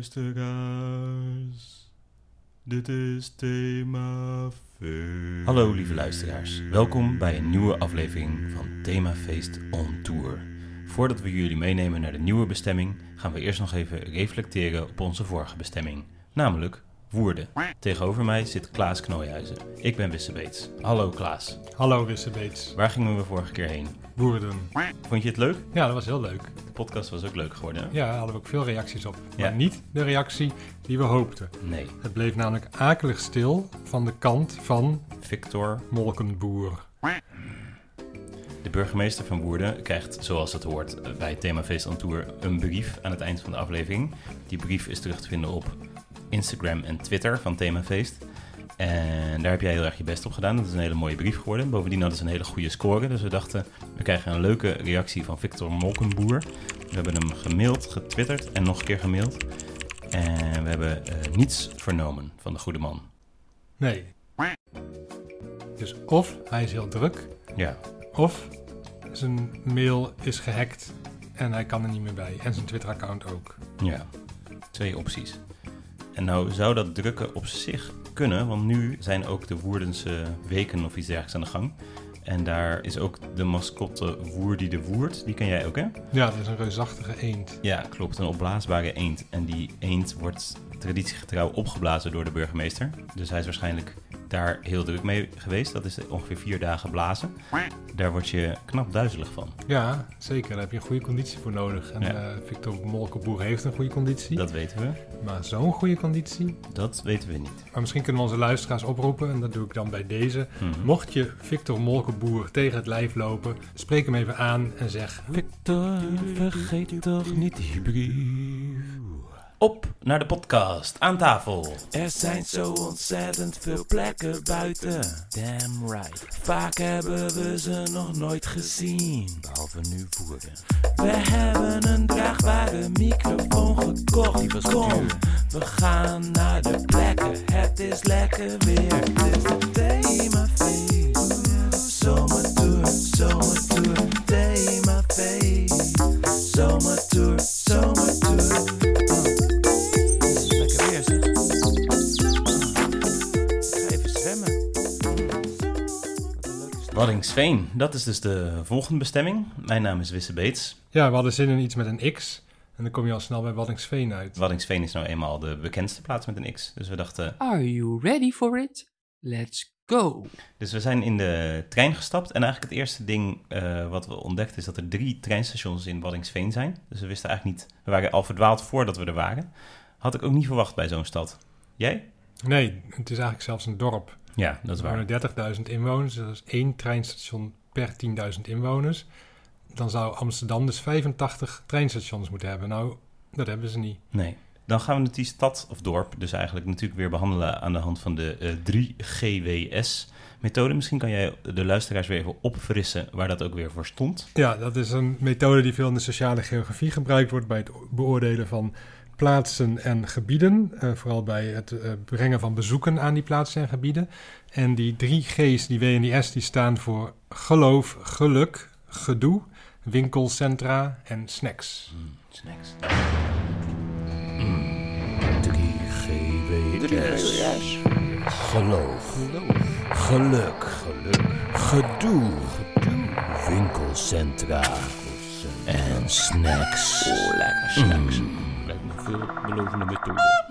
luisteraars. Dit is Thema Feest. Hallo lieve luisteraars, welkom bij een nieuwe aflevering van Themafeest on Tour. Voordat we jullie meenemen naar de nieuwe bestemming, gaan we eerst nog even reflecteren op onze vorige bestemming, namelijk Woerden. Tegenover mij zit Klaas Knooihuizen. Ik ben Wisse Beets. Hallo Klaas. Hallo Wisse Beets. Waar gingen we vorige keer heen? Woerden. Vond je het leuk? Ja, dat was heel leuk. De podcast was ook leuk geworden. hè? Ja, daar hadden we ook veel reacties op. Ja. Maar niet de reactie die we hoopten. Nee. Het bleef namelijk akelig stil van de kant van Victor, Molkenboer. de burgemeester van Woerden, krijgt zoals het hoort bij Themafeest on Tour een brief aan het eind van de aflevering. Die brief is terug te vinden op Instagram en Twitter van Themafeest. En daar heb jij heel erg je best op gedaan. Dat is een hele mooie brief geworden. Bovendien hadden ze een hele goede score. Dus we dachten, we krijgen een leuke reactie van Victor Molkenboer. We hebben hem gemaild, getwitterd en nog een keer gemaild. En we hebben eh, niets vernomen van de goede man. Nee. Dus of hij is heel druk, Ja, of zijn mail is gehackt en hij kan er niet meer bij. En zijn Twitter-account ook. Ja, twee opties. En nou zou dat drukken op zich kunnen, want nu zijn ook de Woerdense weken of iets dergelijks aan de gang. En daar is ook de mascotte Woerdie de Woerd, die ken jij ook hè? Ja, dat is een reusachtige eend. Ja, klopt, een opblaasbare eend. En die eend wordt traditiegetrouw opgeblazen door de burgemeester. Dus hij is waarschijnlijk daar heel druk mee geweest. Dat is ongeveer vier dagen blazen. Daar word je knap duizelig van. Ja, zeker. Daar heb je een goede conditie voor nodig. En Ja. eh, Victor Molkenboer heeft een goede conditie. Dat weten we. Maar zo'n goede conditie, Dat weten we niet. Maar misschien kunnen we onze luisteraars oproepen, en dat doe ik dan bij deze. Mhm. Mocht je Victor Molkenboer tegen het lijf lopen, spreek hem even aan en zeg... Victor, vergeet toch niet die brief. Op naar de podcast, aan tafel. Er zijn zo ontzettend veel plekken buiten. Damn right. Vaak hebben we ze nog nooit gezien. Behalve nu voeren. We hebben een draagbare microfoon gekocht. Die was Kom, we gaan naar de plekken. Het is lekker weer. Het is het themafeest. Zomertour, zomertour, themafeest. Zomertour, zomertour. Waddingsveen, dat is dus de volgende bestemming. Mijn naam is Wisse Beets. Ja, we hadden zin in iets met een X. En dan kom je al snel bij Waddingsveen uit. Waddingsveen is nou eenmaal de bekendste plaats met een X. Dus we dachten, Are you ready for it? Let's go. Dus we zijn in de trein gestapt en eigenlijk het eerste ding eh, wat we ontdekten is dat er drie treinstations in Waddingsveen zijn. Dus we wisten eigenlijk niet, we waren al verdwaald voordat we er waren. Had ik ook niet verwacht bij zo'n stad. Jij? Nee, het is eigenlijk zelfs een dorp. Ja, dat is Er waar. wonen 30.000 inwoners, dus dat is één treinstation per 10.000 inwoners. Dan zou Amsterdam dus 85 treinstations moeten hebben. Nou, dat hebben ze niet. Nee. Dan gaan we die stad of dorp dus eigenlijk natuurlijk weer behandelen aan de hand van de eh, 3GWS-methode. Misschien kan jij de luisteraars weer even opfrissen waar dat ook weer voor stond. Ja, dat is een methode die veel in de sociale geografie gebruikt wordt bij het beoordelen van plaatsen en gebieden. eh, vooral bij het eh, brengen van bezoeken aan die plaatsen en gebieden. En die drie G's, die W en die S, die staan voor geloof, geluk, gedoe, winkelcentra en snacks. Snacks. 3GWS. Geloof. Geluk. Gedoe. Winkelcentra. En snacks. Oh, lekker snacks. Een veelbelovende methode.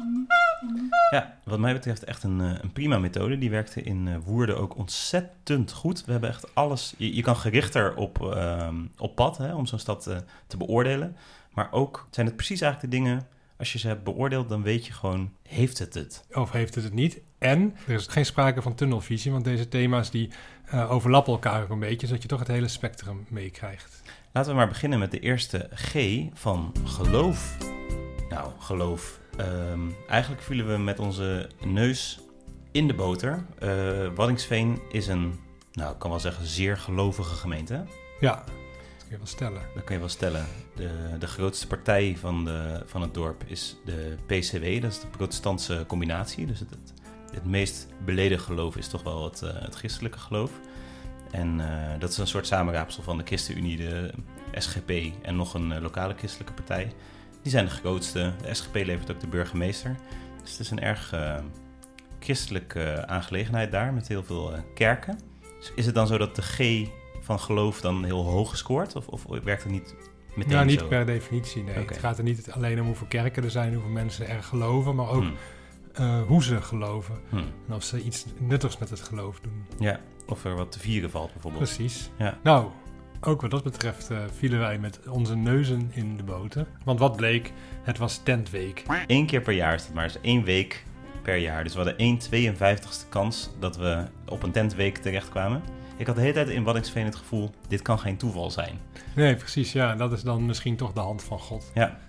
Ja, wat mij betreft echt een, eh, een prima methode. Die werkte in eh, Woerden ook ontzettend goed. We hebben echt alles... Je, je kan gerichter op, ehm, op pad hè, om zo'n stad eh, te beoordelen. Maar ook zijn het precies eigenlijk de dingen... Als je ze hebt beoordeeld, dan weet je gewoon... Heeft het het? Of heeft het het niet? En er is geen sprake van tunnelvisie, want deze thema's die eh, overlappen elkaar ook een beetje, zodat je toch het hele spectrum meekrijgt. Laten we maar beginnen met de eerste G van geloof. Nou, geloof. Ehm, eigenlijk vielen we met onze neus in de boter. Eh Waddingsveen is een, nou, ik kan wel zeggen, zeer gelovige gemeente. Ja, dat kun je wel stellen. Dat kun je wel stellen. De, de grootste partij van, de, van het dorp is de PCW, dat is de protestantse combinatie. Dus het, het, het meest beleden geloof is toch wel het, eh, het christelijke geloof. En eh, dat is een soort samenraapsel van de ChristenUnie, de SGP en nog een lokale christelijke partij. Die zijn de grootste. De SGP levert ook de burgemeester. Dus het is een erg eh, christelijke aangelegenheid daar met heel veel eh, kerken. Dus is het dan zo dat de G van geloof dan heel hoog scoort? Of, of werkt het niet meteen Ja, niet zo? per definitie, nee. Het gaat er niet alleen om hoeveel kerken er zijn, hoeveel mensen er geloven, maar ook Hmm, eh, hoe ze geloven. hmm. En of ze iets nuttigs met het geloof doen. Ja, of er wat te vieren valt bijvoorbeeld. Precies. Ja. Nou, ook wat dat betreft eh, vielen wij met onze neuzen in de boter. Want wat bleek, het was tentweek. Eén keer per jaar is het maar. Dus één week per jaar. Dus we hadden 1 52ste kans dat we op een tentweek terechtkwamen. Ik had de hele tijd in Waddinxveen het gevoel, dit kan geen toeval zijn. Nee, precies. Ja, dat is dan misschien toch de hand van God. Ja.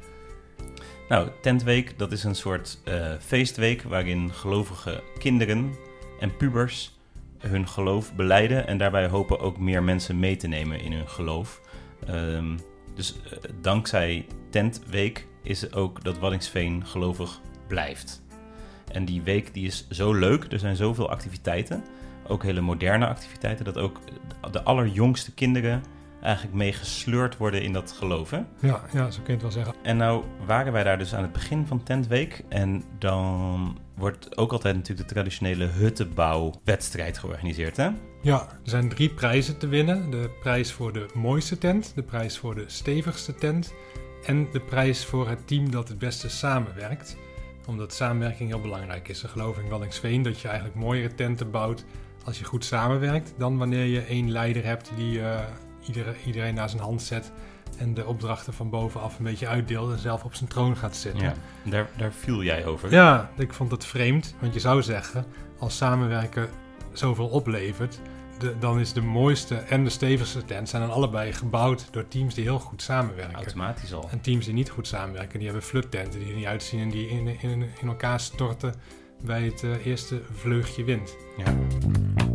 Nou, tentweek, dat is een soort eh, feestweek waarin gelovige kinderen en pubers hun geloof beleiden en daarbij hopen ook meer mensen mee te nemen in hun geloof. Ehm, dus eh, dankzij tentweek is het ook dat Waddinxveen gelovig blijft. En die week die is zo leuk, er zijn zoveel activiteiten, ook hele moderne activiteiten, dat ook de allerjongste kinderen eigenlijk mee gesleurd worden in dat geloof. Hè? Ja, ja, zo kun je het wel zeggen. En nou waren wij daar dus aan het begin van Tentweek. En dan wordt ook altijd natuurlijk de traditionele huttenbouwwedstrijd georganiseerd, hè? Ja, er zijn drie prijzen te winnen. De prijs voor de mooiste tent, de prijs voor de stevigste tent en de prijs voor het team dat het beste samenwerkt. Omdat samenwerking heel belangrijk is. Ze geloven in Wallingsveen dat je eigenlijk mooiere tenten bouwt als je goed samenwerkt dan wanneer je één leider hebt die eh, iedereen naar zijn hand zet en de opdrachten van bovenaf een beetje uitdeelt en zelf op zijn troon gaat zitten. Ja. Daar, daar viel jij over. Ja, ik vond het vreemd. Want je zou zeggen, als samenwerken zoveel oplevert, de, dan is de mooiste en de stevigste tent zijn dan allebei gebouwd door teams die heel goed samenwerken. Automatisch al. En teams die niet goed samenwerken, die hebben fluttenten die er niet uitzien en die in, in, in elkaar storten bij het eh, eerste vleugje wind. Ja.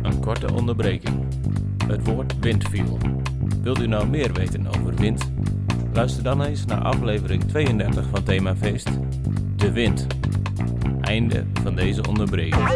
Een korte onderbreking. Het woord wind viel. Wilt u nou meer weten over wind? Luister dan eens naar aflevering 32 van Themafeest. De wind. Einde van deze onderbreking.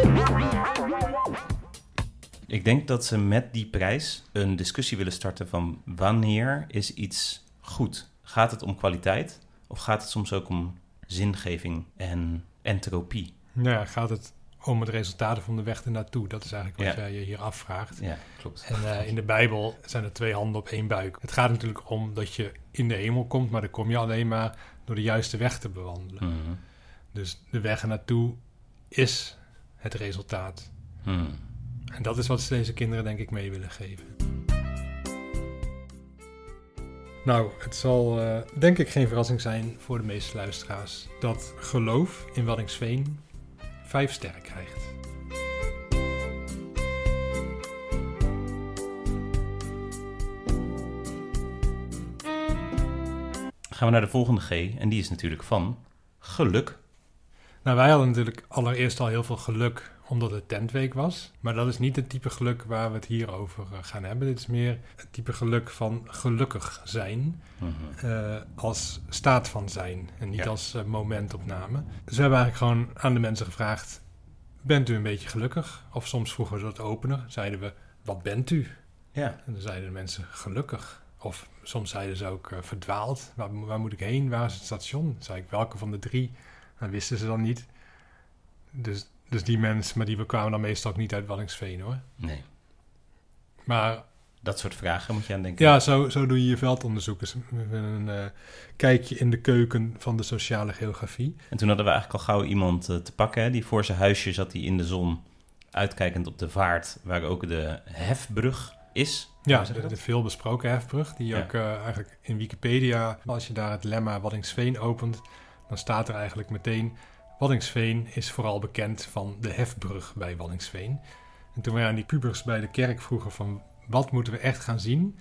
Ik denk dat ze met die prijs een discussie willen starten van wanneer is iets goed? Gaat het om kwaliteit of gaat het soms ook om zingeving en entropie? Nou ja, gaat het om het resultaten van de weg ernaartoe? Dat is eigenlijk wat Ja. jij je hier afvraagt. Ja, klopt. En eh, in de Bijbel zijn er twee handen op één buik. Het gaat natuurlijk om dat je in de hemel komt, maar dan kom je alleen maar door de juiste weg te bewandelen. Mhm. Dus de weg ernaartoe is het resultaat. Hmm. En dat is wat ze deze kinderen denk ik mee willen geven. Nou, het zal eh, denk ik geen verrassing zijn voor de meeste luisteraars dat geloof in Waddingsveen vijf sterren krijgt. Gaan we naar de volgende G en die is natuurlijk van geluk. Nou, wij hadden natuurlijk allereerst al heel veel geluk omdat het tentweek was. Maar dat is niet het type geluk waar we het hier over eh, gaan hebben. Dit is meer het type geluk van gelukkig zijn Mhm. eh, als staat van zijn en niet Ja. als eh, momentopname. Dus we hebben eigenlijk gewoon aan de mensen gevraagd, bent u een beetje gelukkig? Of soms vroegen we dat opener, zeiden we, wat bent u? Ja, En dan zeiden de mensen, gelukkig. Of soms zeiden ze ook, verdwaald. Waar, waar moet ik heen? Waar is het station? Dan zei ik, welke van de drie? Dat wisten ze dan niet. Dus, dus die mensen, maar die kwamen dan meestal ook niet uit Wallingsveen hoor. nee. Maar Dat soort vragen moet je aan denken. ja, zo, zo doe je je veldonderzoek. We willen een eh, kijkje in de keuken van de sociale geografie. En toen hadden we eigenlijk al gauw iemand eh, te pakken. Hè? Die voor zijn huisje zat hij in de zon, uitkijkend op de vaart, waar ook de hefbrug is. Ja, de, de veelbesproken hefbrug, die Ja. ook eh, eigenlijk in Wikipedia, als je daar het lemma Waddingsveen opent, dan staat er eigenlijk meteen, Waddingsveen is vooral bekend van de hefbrug bij Waddingsveen. En toen wij aan die pubers bij de kerk vroegen van, wat moeten we echt gaan zien?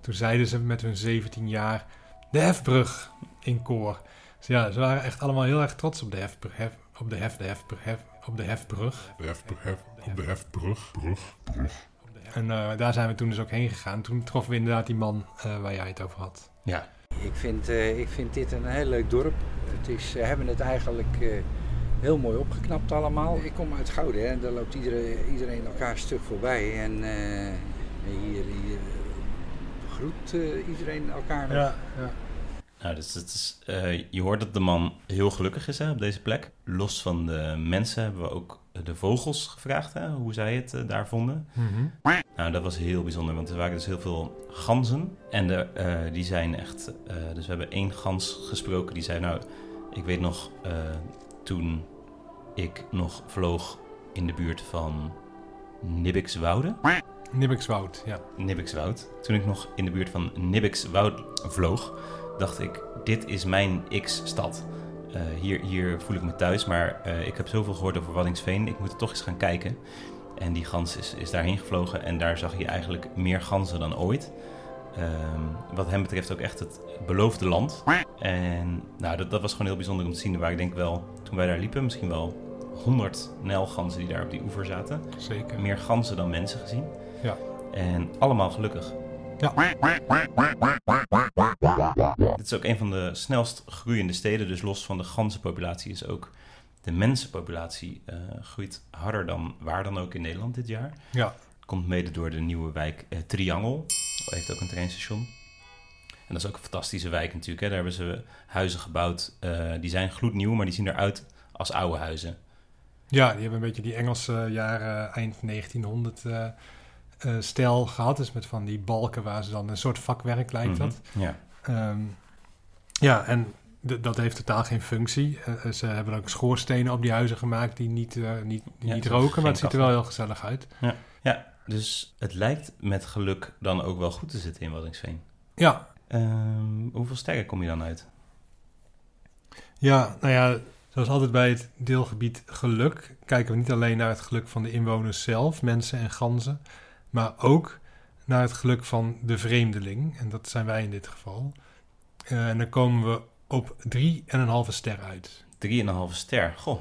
Toen zeiden ze met hun 17 jaar, de hefbrug in koor. Dus ja, ze waren echt allemaal heel erg trots op de hefbrug, hef- op de hef, de hefbrug, hef- op de hefbrug. De hef, hef, op de hefbrug. Brug. En eh, daar zijn we toen dus ook heen gegaan. Toen troffen we inderdaad die man eh, waar jij het over had. Ja, Ik vind, eh, ik vind dit een heel leuk dorp. Het is, ze hebben het eigenlijk eh, heel mooi opgeknapt allemaal. Ik kom uit Gouden hè, en daar loopt iedereen, iedereen elkaar stuk voorbij. En eh, hier, hier eh, groet eh, iedereen elkaar nog. ja. nou, Nou, dus het is, eh, je hoort dat de man heel gelukkig is hè, op deze plek. Los van de mensen hebben we ook de vogels gevraagd hè, hoe zij het eh, daar vonden. Nou, dat was heel bijzonder, want er waren dus heel veel ganzen. En de, eh, die zijn echt... eh, dus we hebben één gans gesproken die zei... Nou, ik weet nog toen ik nog vloog in de buurt van Nibbikswoude. Nibbikswoud, ja. Nibbikswoud. Toen ik nog in de buurt van Nibbikswoud vloog, dacht ik, dit is mijn X-stad. Eh, hier, hier voel ik me thuis, maar eh, ik heb zoveel gehoord over Waddinxveen, ik moet er toch eens gaan kijken. En die gans is, is daarheen gevlogen en daar zag je eigenlijk meer ganzen dan ooit. Ehm, wat hem betreft ook echt het beloofde land. En nou, dat, dat was gewoon heel bijzonder om te zien. Waren ik denk wel, toen wij daar liepen, misschien wel 100 nijlganzen die daar op die oever zaten. Zeker. Meer ganzen dan mensen gezien. Ja. En allemaal gelukkig. Ja. Dit is ook een van de snelst groeiende steden. Dus los van de ganzenpopulatie is ook de mensenpopulatie eh, groeit harder dan waar dan ook in Nederland dit jaar. Ja. Komt mede door de nieuwe wijk eh, Triangel. Heeft ook een treinstation. En dat is ook een fantastische wijk natuurlijk. Hè. Daar hebben ze huizen gebouwd. eh, die zijn gloednieuw, maar die zien eruit als oude huizen. Ja, die hebben een beetje die Engelse jaren eind 1900 eh, stijl gehad. Dus met van die balken waar ze dan een soort vakwerk lijkt dat. Mhm. Ja. Ehm, ja, en dat heeft totaal geen functie. Eh, eh, ze hebben ook schoorstenen op die huizen gemaakt die niet, niet, die Ja, niet roken, maar het ziet er wel heel gezellig uit. ja, dus het lijkt met geluk dan ook wel goed te zitten in Waddinxveen. Ja, Ehm, hoeveel sterren kom je dan uit? ja, nou ja, zoals altijd bij het deelgebied geluk kijken we niet alleen naar het geluk van de inwoners zelf, mensen en ganzen, maar ook naar het geluk van de vreemdeling. En dat zijn wij in dit geval. Eh, en dan komen we op 3,5 ster uit. 3,5 ster. Goh,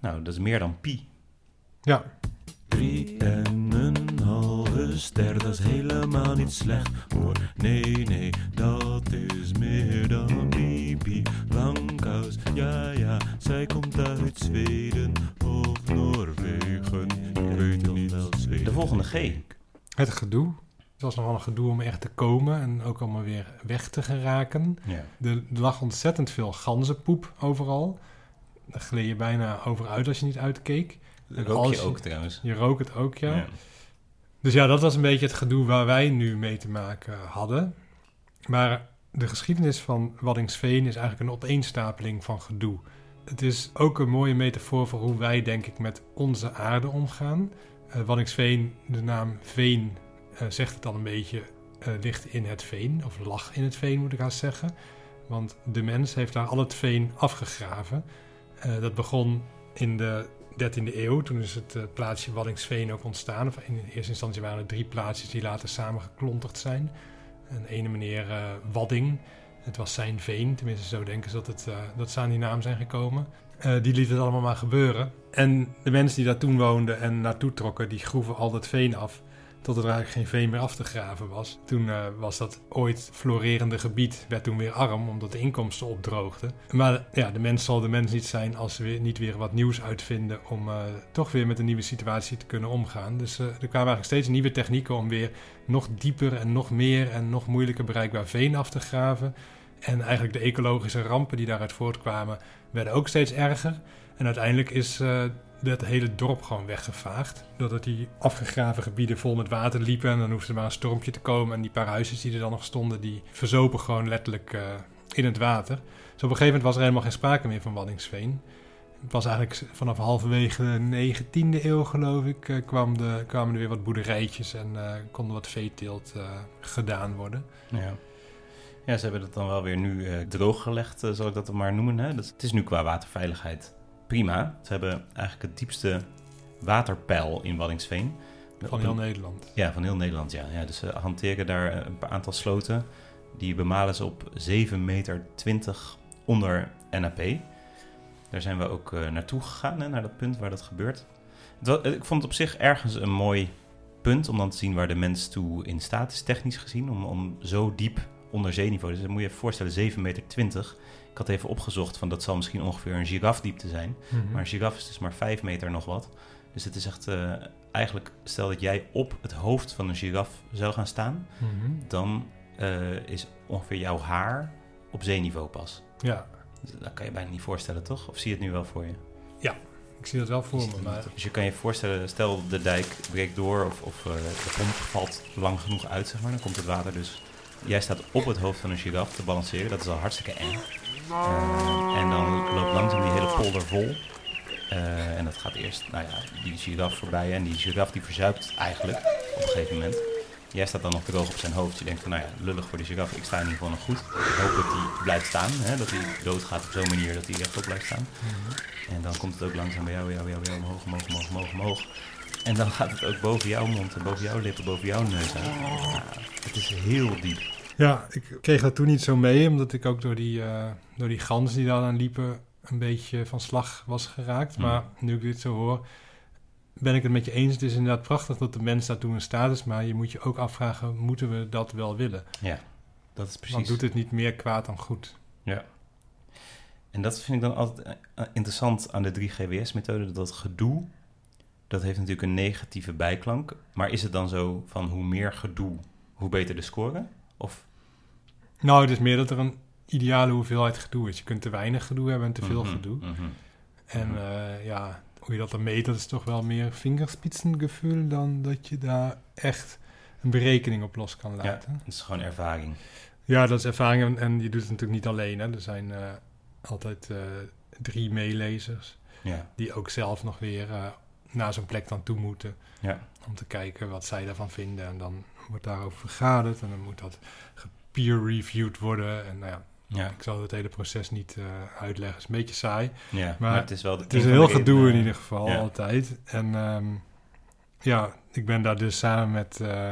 nou, dat is meer dan pi. Ja, Drie en een halve ster, dat is helemaal niet slecht hoor. Nee, nee, dat is meer dan Bibi Langkous. Ja, ja, zij komt uit Zweden of Noorwegen. Ik weet het niet wel De volgende G. het gedoe. Het was nogal een gedoe om echt te komen en ook allemaal weer weg te geraken. Ja. Er, lag ontzettend veel ganzenpoep overal. Daar gleed je bijna over uit als je niet uitkeek. En Rook je ook trouwens. Je rook het ook, ja. Ja. Dus ja, dat was een beetje het gedoe waar wij nu mee te maken hadden. Maar de geschiedenis van Waddinxveen is eigenlijk een opeenstapeling van gedoe. Het is ook een mooie metafoor voor hoe wij, denk ik, met onze aarde omgaan. Eh Waddinxveen, de naam Veen, eh, zegt het al een beetje, eh, ligt in het veen. Of lag in het veen, moet ik haast zeggen. Want de mens heeft daar al het veen afgegraven. Dat begon in de 13e eeuw. Toen is het plaatsje Waddinxveen ook ontstaan. Of in eerste instantie waren er drie plaatsjes die later samengeklonterd zijn. Een ene meneer Wadding. Het was zijn veen, tenminste zo denken ze dat, het, dat ze aan die naam zijn gekomen. Eh, die liet het allemaal maar gebeuren. En de mensen die daar toen woonden en naartoe trokken, die groeven al dat veen af. Tot er eigenlijk geen veen meer af te graven was. Toen eh, was dat ooit florerende gebied, werd toen weer arm, omdat de inkomsten opdroogden. Maar ja, de mens zal de mens niet zijn als ze weer, niet weer wat nieuws uitvinden om eh, toch weer met een nieuwe situatie te kunnen omgaan. Dus er kwamen eigenlijk steeds nieuwe technieken om weer nog dieper en nog meer en nog moeilijker bereikbaar veen af te graven. En eigenlijk de ecologische rampen die daaruit voortkwamen, werden ook steeds erger. En uiteindelijk is eh dat hele dorp gewoon weggevaagd. Doordat die afgegraven gebieden vol met water liepen. En dan hoefde er maar een stormpje te komen. En die paar huisjes die er dan nog stonden, die verzopen gewoon letterlijk eh, in het water. Dus op een gegeven moment was er helemaal geen sprake meer van Waddinxveen. Het was eigenlijk vanaf halverwege de 19e eeuw, geloof ik, eh, kwam de, kwamen er weer wat boerderijtjes en kon er wat veeteelt gedaan worden. Ja. Ja, ze hebben het dan wel weer nu eh, drooggelegd, eh, zal ik dat dan maar noemen. Hè? Dus het is nu qua waterveiligheid prima. Ze hebben eigenlijk het diepste waterpeil in Waddinxveen. Van heel Nederland. Ja, van heel Nederland, ja. ja. Dus ze hanteren daar een paar aantal sloten. Die bemalen ze op 7,20 meter onder NAP. Daar zijn we ook eh, naartoe gegaan, hè, naar dat punt waar dat gebeurt. Het ik vond het op zich ergens een mooi punt om dan te zien waar de mens toe in staat is, technisch gezien. Om, om zo diep onder zeeniveau. Dus dan moet je je voorstellen, 7,20 meter. Ik had even opgezocht, van dat zal misschien ongeveer een girafdiepte zijn. Mhm. Maar een giraf is dus maar 5 meter nog wat. Dus het is echt, eh, eigenlijk, stel dat jij op het hoofd van een giraf zou gaan staan, Mhm. dan eh, is ongeveer jouw haar op zeeniveau pas. Ja, Dus Dat kan je bijna niet voorstellen, toch? Of zie je het nu wel voor je? ik zie dat wel voor me. Maar Dus je kan je voorstellen, stel de dijk breekt door of, of eh, de pomp valt lang genoeg uit, zeg maar, dan komt het water dus. Jij staat op het hoofd van een giraf te balanceren, dat is al hartstikke eng. Eh, en dan loopt langzaam die hele polder vol. Eh, en dat gaat eerst, nou ja, die giraf voorbij en die giraf die verzuipt eigenlijk op een gegeven moment. Jij staat dan nog droog op zijn hoofd. Je denkt van, nou ja, lullig voor die giraf, ik sta in ieder geval nog goed. Ik hoop dat hij blijft staan, hè, dat hij doodgaat op zo'n manier dat hij rechtop blijft staan. En dan komt het ook langzaam bij jou, bij jou, bij jou, bij jou, omhoog, omhoog, omhoog, omhoog, omhoog. En dan gaat het ook boven jouw mond en boven jouw lippen, boven jouw neus uit. Ja, het is heel diep. Ja, ik kreeg dat toen niet zo mee, omdat ik ook door die, eh door die ganzen die daar aan liepen een beetje van slag was geraakt. Mm. Maar nu ik dit zo hoor, ben ik het met je eens. Het is inderdaad prachtig dat de mens daartoe in staat is, maar je moet je ook afvragen, moeten we dat wel willen? Ja, dat is precies. Want doet het niet meer kwaad dan goed? En dat vind ik dan altijd eh, interessant aan de 3GWS-methode. Dat gedoe, dat heeft natuurlijk een negatieve bijklank. Maar is het dan zo van hoe meer gedoe, hoe beter de score? Of, Nou, het is meer dat er een ideale hoeveelheid gedoe is. Je kunt te weinig gedoe hebben en te veel Mhm, gedoe. mhm. En Mhm. eh, ja, hoe je dat dan meet, dat is toch wel meer vingerspitsengevoel dan dat je daar echt een berekening op los kan Ja, laten. het is gewoon ervaring. Ja, dat is ervaring en, en je doet het natuurlijk niet alleen. Hè. Er zijn eh, altijd eh, drie meelezers Ja, die ook zelf nog weer naar zo'n plek dan toe moeten. ja. Om te kijken wat zij daarvan vinden. En dan wordt daarover vergaderd en dan moet dat peer-reviewed worden. En nou ja, Ja, ik zal het hele proces niet eh, uitleggen. Het is een beetje saai. ja. Maar, Maar het is wel... Het is een heel gedoe in ieder geval, ja. altijd. En ehm, ja, ik ben daar dus samen met eh,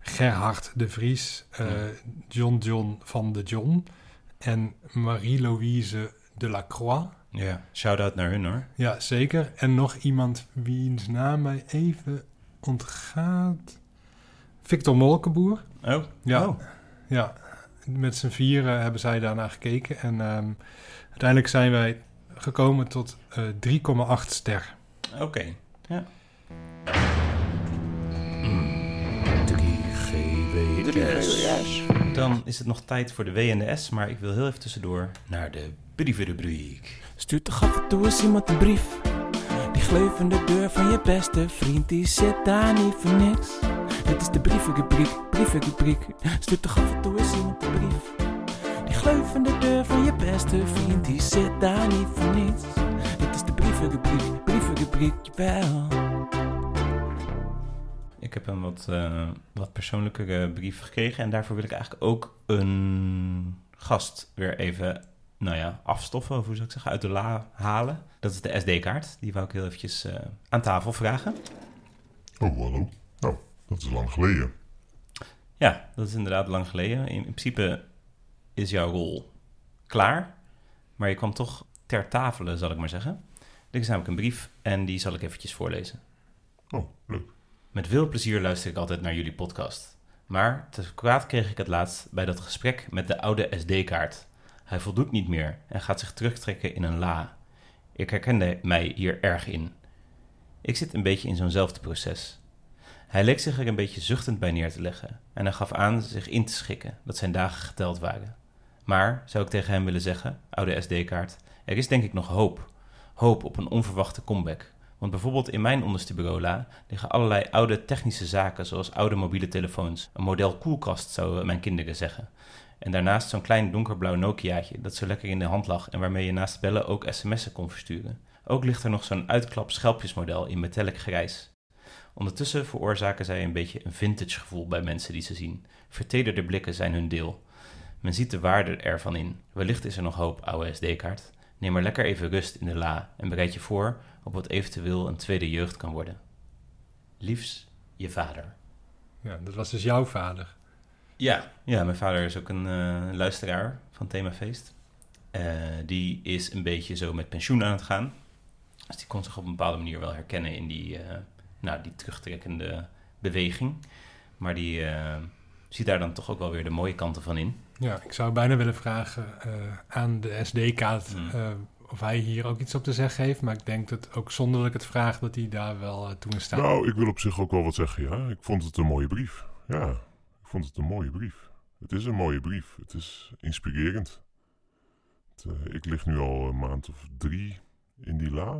Gerhard de Vries, eh. John John van de John en Marie-Louise de la Croix. Ja, shout-out naar hun hoor. Ja, zeker. En nog iemand wiens naam mij even ontgaat. Victor Molkenboer. Oh, Ja. Oh. Ja, met z'n vieren hebben zij daarnaar gekeken. En ehm, uiteindelijk zijn wij gekomen tot eh 3,8 ster. oké. Dan is het nog tijd voor de W en de S, maar ik wil heel even tussendoor naar de brievenrubriek. Stuurt toch af en toe eens iemand een brief. Die gleuvende deur van je beste vriend, die zit daar niet voor niks. Dit is de brievenrubriek, brievenrubriek. Stuurt toch af en toe eens iemand een brief. Die gleuvende deur van je beste vriend, die zit daar niet voor niets. Dit is de brievenrubriek, brievenrubriek, jawel. Ik heb een wat, eh, wat persoonlijkere brief gekregen en daarvoor wil ik eigenlijk ook een gast weer even, nou ja, afstoffen, of hoe zou ik zeggen, uit de la halen. Dat is de SD-kaart, die wou ik heel eventjes eh, aan tafel vragen. Oh, hallo. Nou, dat is lang geleden. Ja, dat is inderdaad lang geleden. In, in principe is jouw rol klaar, maar je kwam toch ter tafelen, zal ik maar zeggen. Er is namelijk een brief en die zal ik eventjes voorlezen. Oh, leuk. Met veel plezier luister ik altijd naar jullie podcast. Maar te kwaad kreeg ik het laatst bij dat gesprek met de oude SD-kaart. Hij voldoet niet meer en gaat zich terugtrekken in een la. Ik herkende mij hier erg in. Ik zit een beetje in zo'nzelfde proces. Hij leek zich er een beetje zuchtend bij neer te leggen en hij gaf aan zich in te schikken dat zijn dagen geteld waren. Maar, zou ik tegen hem willen zeggen, oude SD-kaart, er is denk ik nog hoop. Hoop op een onverwachte comeback. Want bijvoorbeeld in mijn onderste bureau la liggen allerlei oude technische zaken, zoals oude mobiele telefoons. Een model koelkast, zouden mijn kinderen zeggen. En daarnaast zo'n klein donkerblauw Nokiaatje dat zo lekker in de hand lag en waarmee je naast bellen ook sms'en kon versturen. Ook ligt er nog zo'n uitklap schelpjesmodel in metallic grijs. Ondertussen veroorzaken zij een beetje een vintage gevoel bij mensen die ze zien. Vertederde blikken zijn hun deel. Men ziet de waarde ervan in. Wellicht is er nog hoop, oude SD-kaart. Neem maar lekker even rust in de la en bereid je voor op wat eventueel een tweede jeugd kan worden. Liefs, je vader. Ja, dat was dus jouw vader. Ja, ja mijn vader is ook een eh, luisteraar van Themafeest. Eh die is een beetje zo met pensioen aan het gaan. Dus die kon zich op een bepaalde manier wel herkennen in die, eh, nou, die terugtrekkende beweging. Maar die eh, ziet daar dan toch ook wel weer de mooie kanten van in. Ja, ik zou bijna willen vragen eh, aan de SD-kaart Hmm. eh, of hij hier ook iets op te zeggen heeft. Maar ik denk dat ook zonder dat ik het vraag, dat hij daar wel toe in staat. Nou, ik wil op zich ook wel wat zeggen, ja. Ik vond het een mooie brief. Ja, vond het een mooie brief. Het is een mooie brief. Het is inspirerend. Eh, ik lig nu al een maand of drie in die la.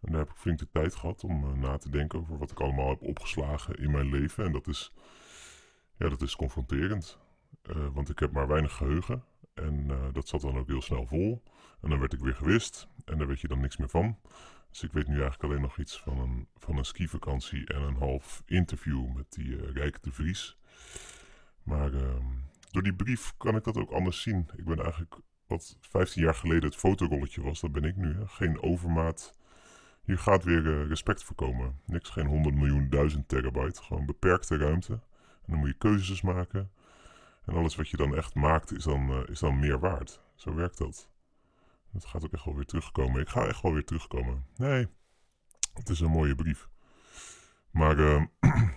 En daar heb ik flink de tijd gehad om eh, na te denken over wat ik allemaal heb opgeslagen in mijn leven. En dat is, ja, dat is confronterend. Eh, want ik heb maar weinig geheugen. En dat zat dan ook heel snel vol. En dan werd ik weer gewist. En daar weet je dan niks meer van. Dus ik weet nu eigenlijk alleen nog iets van een, van een skivakantie en een half interview met die Rijke de Vries. Maar ehm, door die brief kan ik dat ook anders zien. Ik ben eigenlijk wat 15 jaar geleden het fotorolletje was, dat ben ik nu. Geen overmaat. Hier gaat weer eh, respect voor komen. Niks, geen 100 miljoen, duizend terabyte. Gewoon beperkte ruimte. En dan moet je keuzes maken. En alles wat je dan echt maakt is dan, eh, is dan meer waard. Zo werkt dat. Het gaat ook echt wel weer terugkomen. Ik ga echt wel weer terugkomen. Nee, het is een mooie brief. Maar ehm,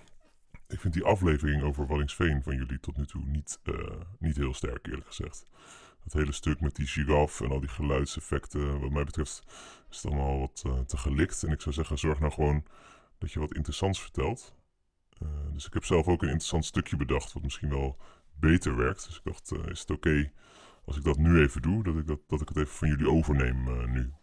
ik vind die aflevering over Wallingsveen van jullie tot nu toe niet, eh, niet heel sterk, eerlijk gezegd. Dat hele stuk met die giraf en al die geluidseffecten, wat mij betreft, is het allemaal wat eh, te gelikt. En ik zou zeggen, zorg nou gewoon dat je wat interessants vertelt. Eh, dus ik heb zelf ook een interessant stukje bedacht, wat misschien wel beter werkt. Dus ik dacht, is het oké als ik dat nu even doe, dat ik, dat, dat ik het even van jullie overneem nu?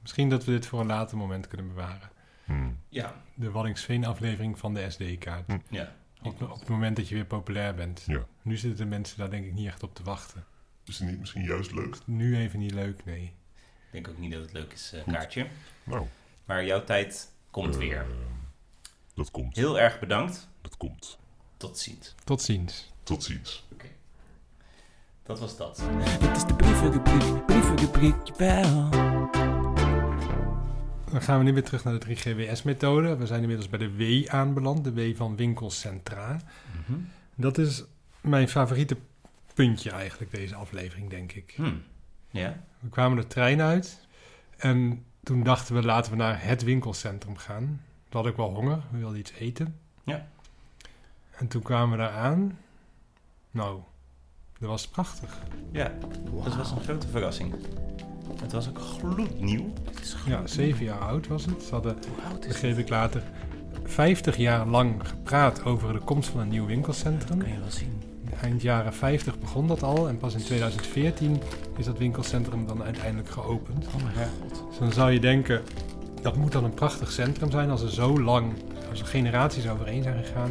Misschien dat we dit voor een later moment kunnen bewaren. Hmm. Ja, De Wallingsveen-aflevering van de SD-kaart. Hm. ja. Op, op het moment dat je weer populair bent. Ja. Nu zitten de mensen daar denk ik niet echt op te wachten. Is het niet misschien juist leuk? Nu even niet leuk, nee. Ik denk ook niet dat het leuk is, eh. Kaartje. Nou, Maar jouw tijd komt eh, weer. Dat komt. Heel erg bedankt. Dat komt. Tot ziens. Tot ziens. Tot ziens. Dat was dat. Dit is de brievenrubriek, brievenrubriek, jawel. Dan gaan we nu weer terug naar de 3GWS-methode. We zijn inmiddels bij de W aanbeland, de W van winkelcentra. Mhm. Dat is mijn favoriete puntje eigenlijk, deze aflevering, denk ik. Hm. Ja, We kwamen de trein uit en toen dachten we laten we naar het winkelcentrum gaan. Toen had ik wel honger, we wilden iets eten. Ja. En toen kwamen we daar aan. Nou, dat was prachtig. ja. dat was een grote verrassing. Het was ook gloednieuw. Ja, zeven jaar oud was het. Ze hadden, Hoe oud is begreep ik later, 50 jaar lang gepraat over de komst van een nieuw winkelcentrum. Kan je wel zien. Eind jaren 50 begon dat al en pas in 2014 is dat winkelcentrum dan uiteindelijk geopend. Oh mijn god. Dus dan zou je denken, dat moet dan een prachtig centrum zijn als er zo lang, als er generaties overheen zijn gegaan.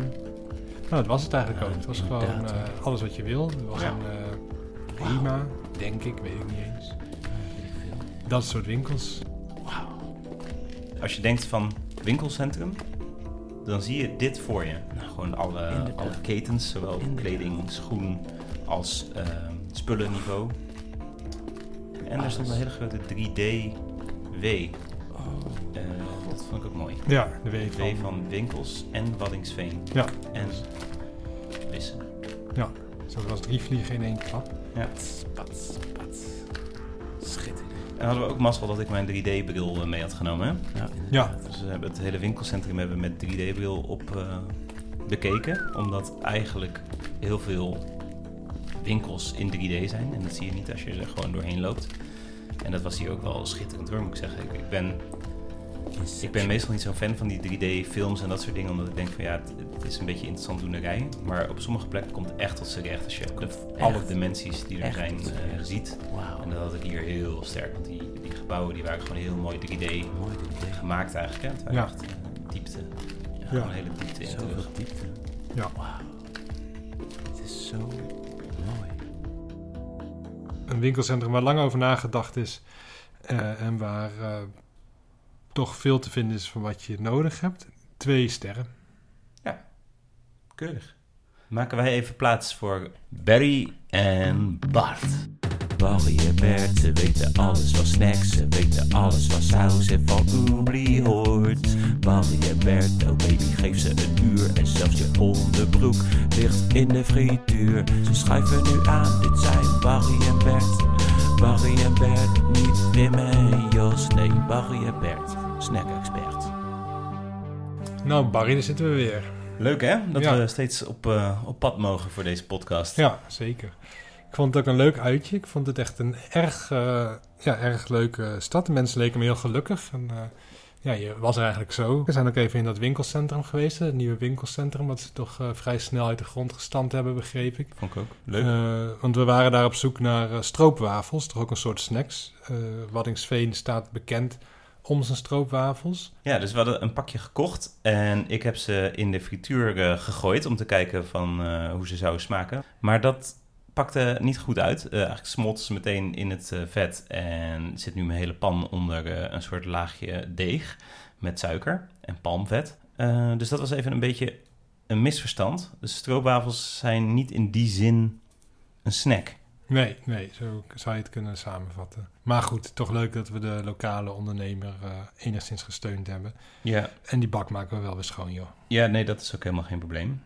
Nou, dat was het eigenlijk Ja, ook. Het was gewoon eh, alles wat je wil. Er was een eh HEMA, denk ik, weet ik niet eens. Dat soort winkels. Wauw. Als je denkt van winkelcentrum, dan zie je dit voor je. Nou, gewoon alle, Inderdaad. alle ketens, zowel Inderdaad. kleding, schoen als eh, spullenniveau. En er stond een hele grote 3D-W. Oh. Eh, vond ik ook mooi. Ja, de W W van. van winkels en Waddinxveen. Ja. En Wissen. Zo was drie vliegen in één klap. Pats, pats, pats. Schitterend. En hadden we ook mazzel dat ik mijn 3D-bril mee had genomen. Hè? Ja, Ja, Dus we hebben het hele winkelcentrum hebben met 3D-bril op eh, bekeken. Omdat eigenlijk heel veel winkels in 3D zijn. En dat zie je niet als je er gewoon doorheen loopt. En dat was hier ook wel schitterend hoor, moet ik zeggen. Ik, ik ben, ik ben meestal niet zo'n fan van die 3D-films en dat soort dingen. Omdat ik denk van ja, het, het is een beetje interessant doenerij. Maar op sommige plekken komt het echt tot z'n recht als je de- alle dimensies die er Echt zijn eh, ziet. Wauw. En dat had ik hier heel sterk. Want die, die gebouwen die waren gewoon heel mooi 3D Mooi gemaakt eigenlijk. Hè? Het waren Ja. echt eh, diepte. Ja. Gewoon een hele diepte in Zoveel terug. diepte. Ja. Wauw. Het is zo mooi. een winkelcentrum waar lang over nagedacht is. eh, en waar eh, toch veel te vinden is van wat je nodig hebt. Twee sterren. Keurig. Maken wij even plaats voor Barry en Bart. Barry en Bert, ze weten alles van snacks, ze weten alles van saus en van oubli hoort. Barry en Bert, oh baby, geef ze een uur en zelfs je onderbroek ligt in de frituur. Ze schuiven nu aan, dit zijn Barry en Bert. Barry en Bert, niet nee, Barry en Bert, snack-expert. Nou, Barry, daar zitten we weer. Leuk hè? Dat Ja. we steeds op, eh, op pad mogen voor deze podcast. Ja, zeker. Ik vond het ook een leuk uitje. Ik vond het echt een erg, eh, ja, erg leuke stad. De mensen leken me heel gelukkig. En, eh, ja, je was er eigenlijk zo. We zijn ook even in dat winkelcentrum geweest, het nieuwe winkelcentrum, wat ze toch eh, vrij snel uit de grond gestampt hebben, begreep ik. Vond ik ook leuk. Eh, want we waren daar op zoek naar eh, stroopwafels, toch ook een soort snacks. Waddingsveen staat bekend om zijn stroopwafels. Ja, dus we hadden een pakje gekocht en ik heb ze in de frituur gegooid om te kijken van hoe ze zouden smaken. Maar dat pakte niet goed uit. Eh, eigenlijk smolt ze meteen in het eh, vet en zit nu mijn hele pan onder eh, een soort laagje deeg met suiker en palmvet. Dus dat was even een beetje een misverstand. Dus stroopwafels zijn niet in die zin een snack. Nee, nee, zo zou je het kunnen samenvatten. Maar goed, toch leuk dat we de lokale ondernemer eh, enigszins gesteund hebben. Ja, En die bak maken we wel weer schoon, joh. Ja, nee, dat is ook helemaal geen probleem.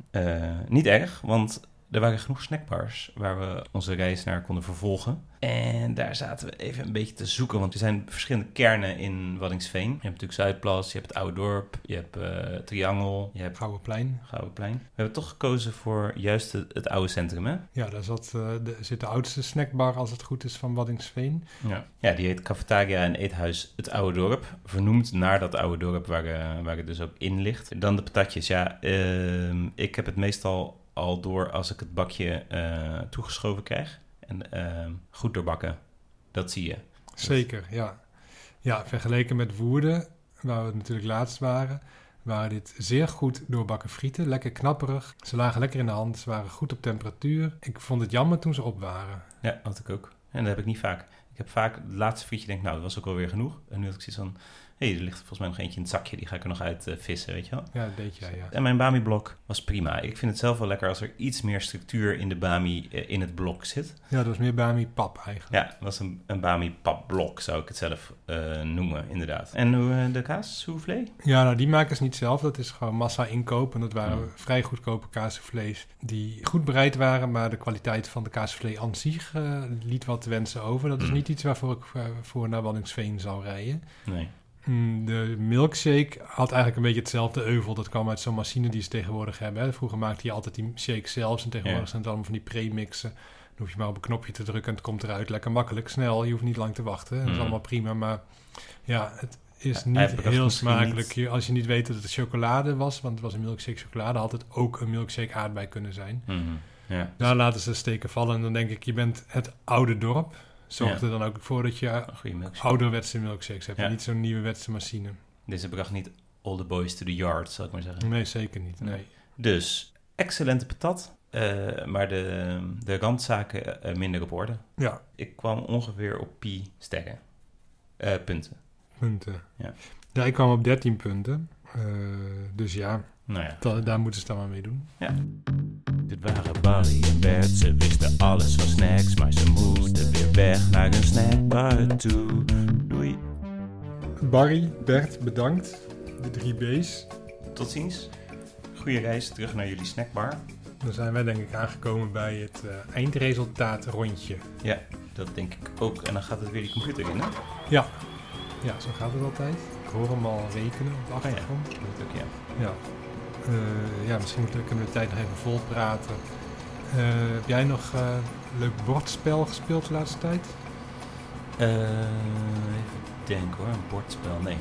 Niet erg, want er waren genoeg snackbars waar we onze reis naar konden vervolgen. En daar zaten we even een beetje te zoeken, want er zijn verschillende kernen in Waddingsveen. Je hebt natuurlijk Zuidplas, je hebt het Oude Dorp, je hebt eh, Triangel, je hebt Gouden plein. Gouwenplein. We hebben toch gekozen voor juist het, het oude centrum, hè? Ja, daar zat, de, zit de oudste snackbar, als het goed is, van Waddingsveen. Ja. ja, die heet Cafetaria en Eethuis Het Oude Dorp. Vernoemd naar dat oude dorp waar, eh, waar het dus ook in ligt. Dan de patatjes. Ja, ehm, ik heb het meestal al door als ik het bakje eh, toegeschoven krijg. En ehm, goed doorbakken. Dat zie je. Zeker, ja. Ja, vergeleken met Woerden, waar we natuurlijk laatst waren, waren dit zeer goed doorbakken frieten. Lekker knapperig. Ze lagen lekker in de hand. Ze waren goed op temperatuur. Ik vond het jammer toen ze op waren. Ja, had ik ook. En dat heb ik niet vaak. Ik heb vaak het laatste frietje denk ik, nou, dat was ook alweer genoeg. En nu had ik zoiets van, hé, er ligt volgens mij nog eentje in het zakje. Die ga ik er nog uit eh, vissen, weet je wel. Ja, dat deed jij, ja. En mijn Bami-blok was prima. Ik vind het zelf wel lekker als er iets meer structuur in de Bami eh, in het blok zit. Ja, dat was meer Bami pap eigenlijk. Ja, het was een, een Bami-papblok, zou ik het zelf eh, noemen, inderdaad. En de kaas, soufflé? Ja, nou, die maken ze niet zelf. Dat is gewoon massa inkoop. En dat waren Hmm. vrij goedkope kaassoufflés die goed bereid waren. Maar de kwaliteit van de kaassoufflé aan zich liet wat te wensen over. Dat is Hmm. niet iets waarvoor ik eh, voor naar Waddingsveen zou rijden. Nee. Mm, De milkshake had eigenlijk een beetje hetzelfde euvel. Dat kwam uit zo'n machine die ze tegenwoordig hebben. Hè. Vroeger maakte je altijd die shake zelfs. En tegenwoordig Ja. zijn het allemaal van die premixen. Dan hoef je maar op een knopje te drukken en het komt eruit. Lekker makkelijk, snel. Je hoeft niet lang te wachten. Dat is Mm. allemaal prima. Maar ja, het is niet heel smakelijk. niet- Als je niet weet dat het chocolade was, want het was een milkshake chocolade, had het ook een milkshake aardbei kunnen zijn. Mhm. Ja, Daar laten ze steken vallen. En dan denk ik, je bent het oude dorp. Zorg Ja. er dan ook voor dat je ouderwetse milkshakes hebt. Ja. En niet zo'n nieuwe wetse machine. Deze bracht niet all the boys to the yard, zal ik maar zeggen. Nee, zeker niet. Nee. Dus, excellente patat, eh, maar de, de randzaken eh, minder op orde. Ja, Ik kwam ongeveer op pi sterren. Eh, punten. punten. Ja. Ja, ik kwam op 13 punten. Dus ja, Nou ja, da- daar moeten ze dan maar mee doen. Dit waren Barry en Bert, ze wisten alles van snacks, maar ze moeten weer weg naar een snackbar toe. Doei. Barry, Bert, bedankt. De drie B's. tot ziens. Goede reis terug naar jullie snackbar. Dan zijn wij denk ik aangekomen bij het eh, eindresultaat rondje. Ja, dat denk ik ook. En dan gaat het weer die computer in, hè? Ja. ja, zo gaat het altijd. Ik hoor hem al rekenen op de Oh ja, achtergrond. dat moet ook, ja. Ja, ja misschien moeten, kunnen we de tijd nog even vol praten. Eh, heb jij nog eh, een leuk bordspel gespeeld de laatste tijd? Eh, even denken hoor, een bordspel. Nee.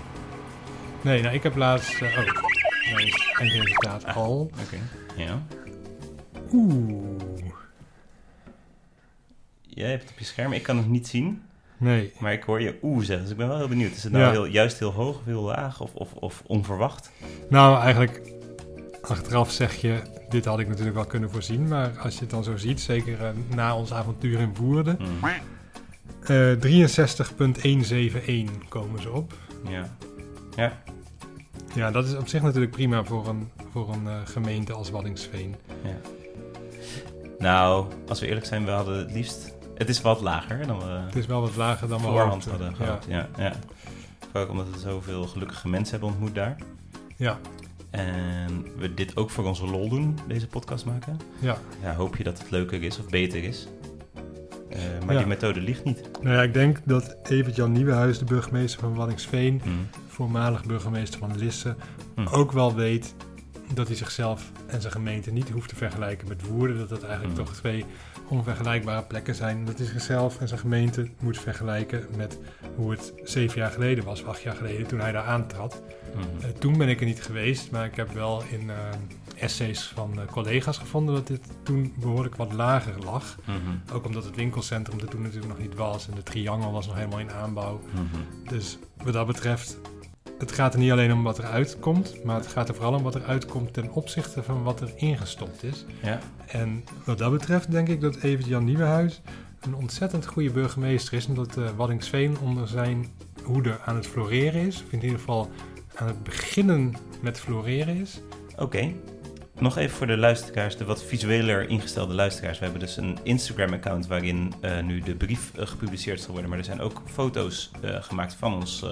Nee, nou ik heb laatst... eh, oh, nee, eindresultaat Ah. al. Oké. Ja. Oeh. Jij hebt het op je scherm. Ik kan het niet zien. Nee, Maar ik hoor je oeh zeggen. Dus ik ben wel heel benieuwd. Is het nou Ja. heel, juist heel hoog of heel laag? Of, of, of onverwacht? Nou, eigenlijk achteraf zeg je, dit had ik natuurlijk wel kunnen voorzien. Maar als je het dan zo ziet, zeker eh, na ons avontuur in Woerden, Hmm. eh 63.171 komen ze op. Ja. Ja. Ja, dat is op zich natuurlijk prima voor een, voor een eh, gemeente als Waddingsveen. ja. Nou, als we eerlijk zijn, we hadden het liefst... Het is wat lager dan we Het is wel wat lager dan we voorhand hadden gehad. Ja. Ja, Vooral ook omdat we zoveel gelukkige mensen hebben ontmoet daar. Ja, En we dit ook voor onze lol doen, deze podcast maken. ja. Ja, hoop je dat het leuker is of beter is. Eh, maar Ja. die methode ligt niet. Nou ja, ik denk dat Evert-Jan Nieuwenhuis, de burgemeester van Waddingsveen, Hmm. voormalig burgemeester van Lisse, Hm. ook wel weet dat hij zichzelf en zijn gemeente niet hoeft te vergelijken met Woerden. Dat dat eigenlijk Hm. toch twee onvergelijkbare plekken zijn. Dat hij zichzelf en zijn gemeente moet vergelijken met hoe het zeven jaar geleden was, acht jaar geleden, toen hij daar aantrad. Eh, toen ben ik er niet geweest, maar ik heb wel in eh, essays van eh, collega's gevonden dat dit toen behoorlijk wat lager lag. Mhm. Ook omdat het winkelcentrum er toen natuurlijk nog niet was en de triangel was nog helemaal in aanbouw. Mhm. Dus wat dat betreft, het gaat er niet alleen om wat er uitkomt, maar het gaat er vooral om wat er uitkomt ten opzichte van wat er ingestopt is. Ja. En wat dat betreft denk ik dat Evert Jan Nieuwenhuis een ontzettend goede burgemeester is, omdat uh, Waddingsveen onder zijn hoede aan het floreren is. Of in ieder geval aan het beginnen met floreren is. Oké. Nog even voor de luisteraars, de wat visueler ingestelde luisteraars. We hebben dus een Instagram-account waarin uh, nu de brief uh, gepubliceerd zal worden. Maar er zijn ook foto's uh, gemaakt van ons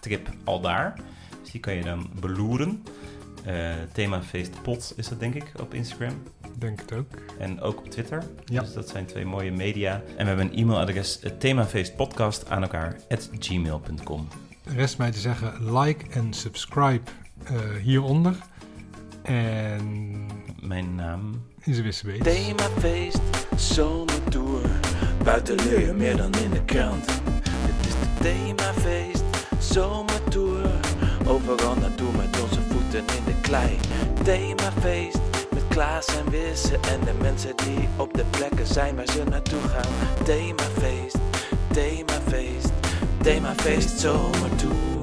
trip al daar. Dus die kan je dan beloeren. Themafeest Pot is dat denk ik op Instagram. Denk het ook. En ook op Twitter. Ja. Dus dat zijn twee mooie media. En we hebben een e-mailadres, themafeestpodcast aan elkaar, at gmail.com. Rest mij te zeggen, like en subscribe hieronder. En mijn naam is Wissebeet. Themafeest, zomertour. Buiten leer je meer dan in de krant. Dit is de themafeest, zomertour. Overal naartoe met onze voeten in de klei. Themafeest, met Klaas en Wisse. En de mensen die op de plekken zijn waar ze naartoe gaan. Themafeest, themafeest, themafeest, zomertour.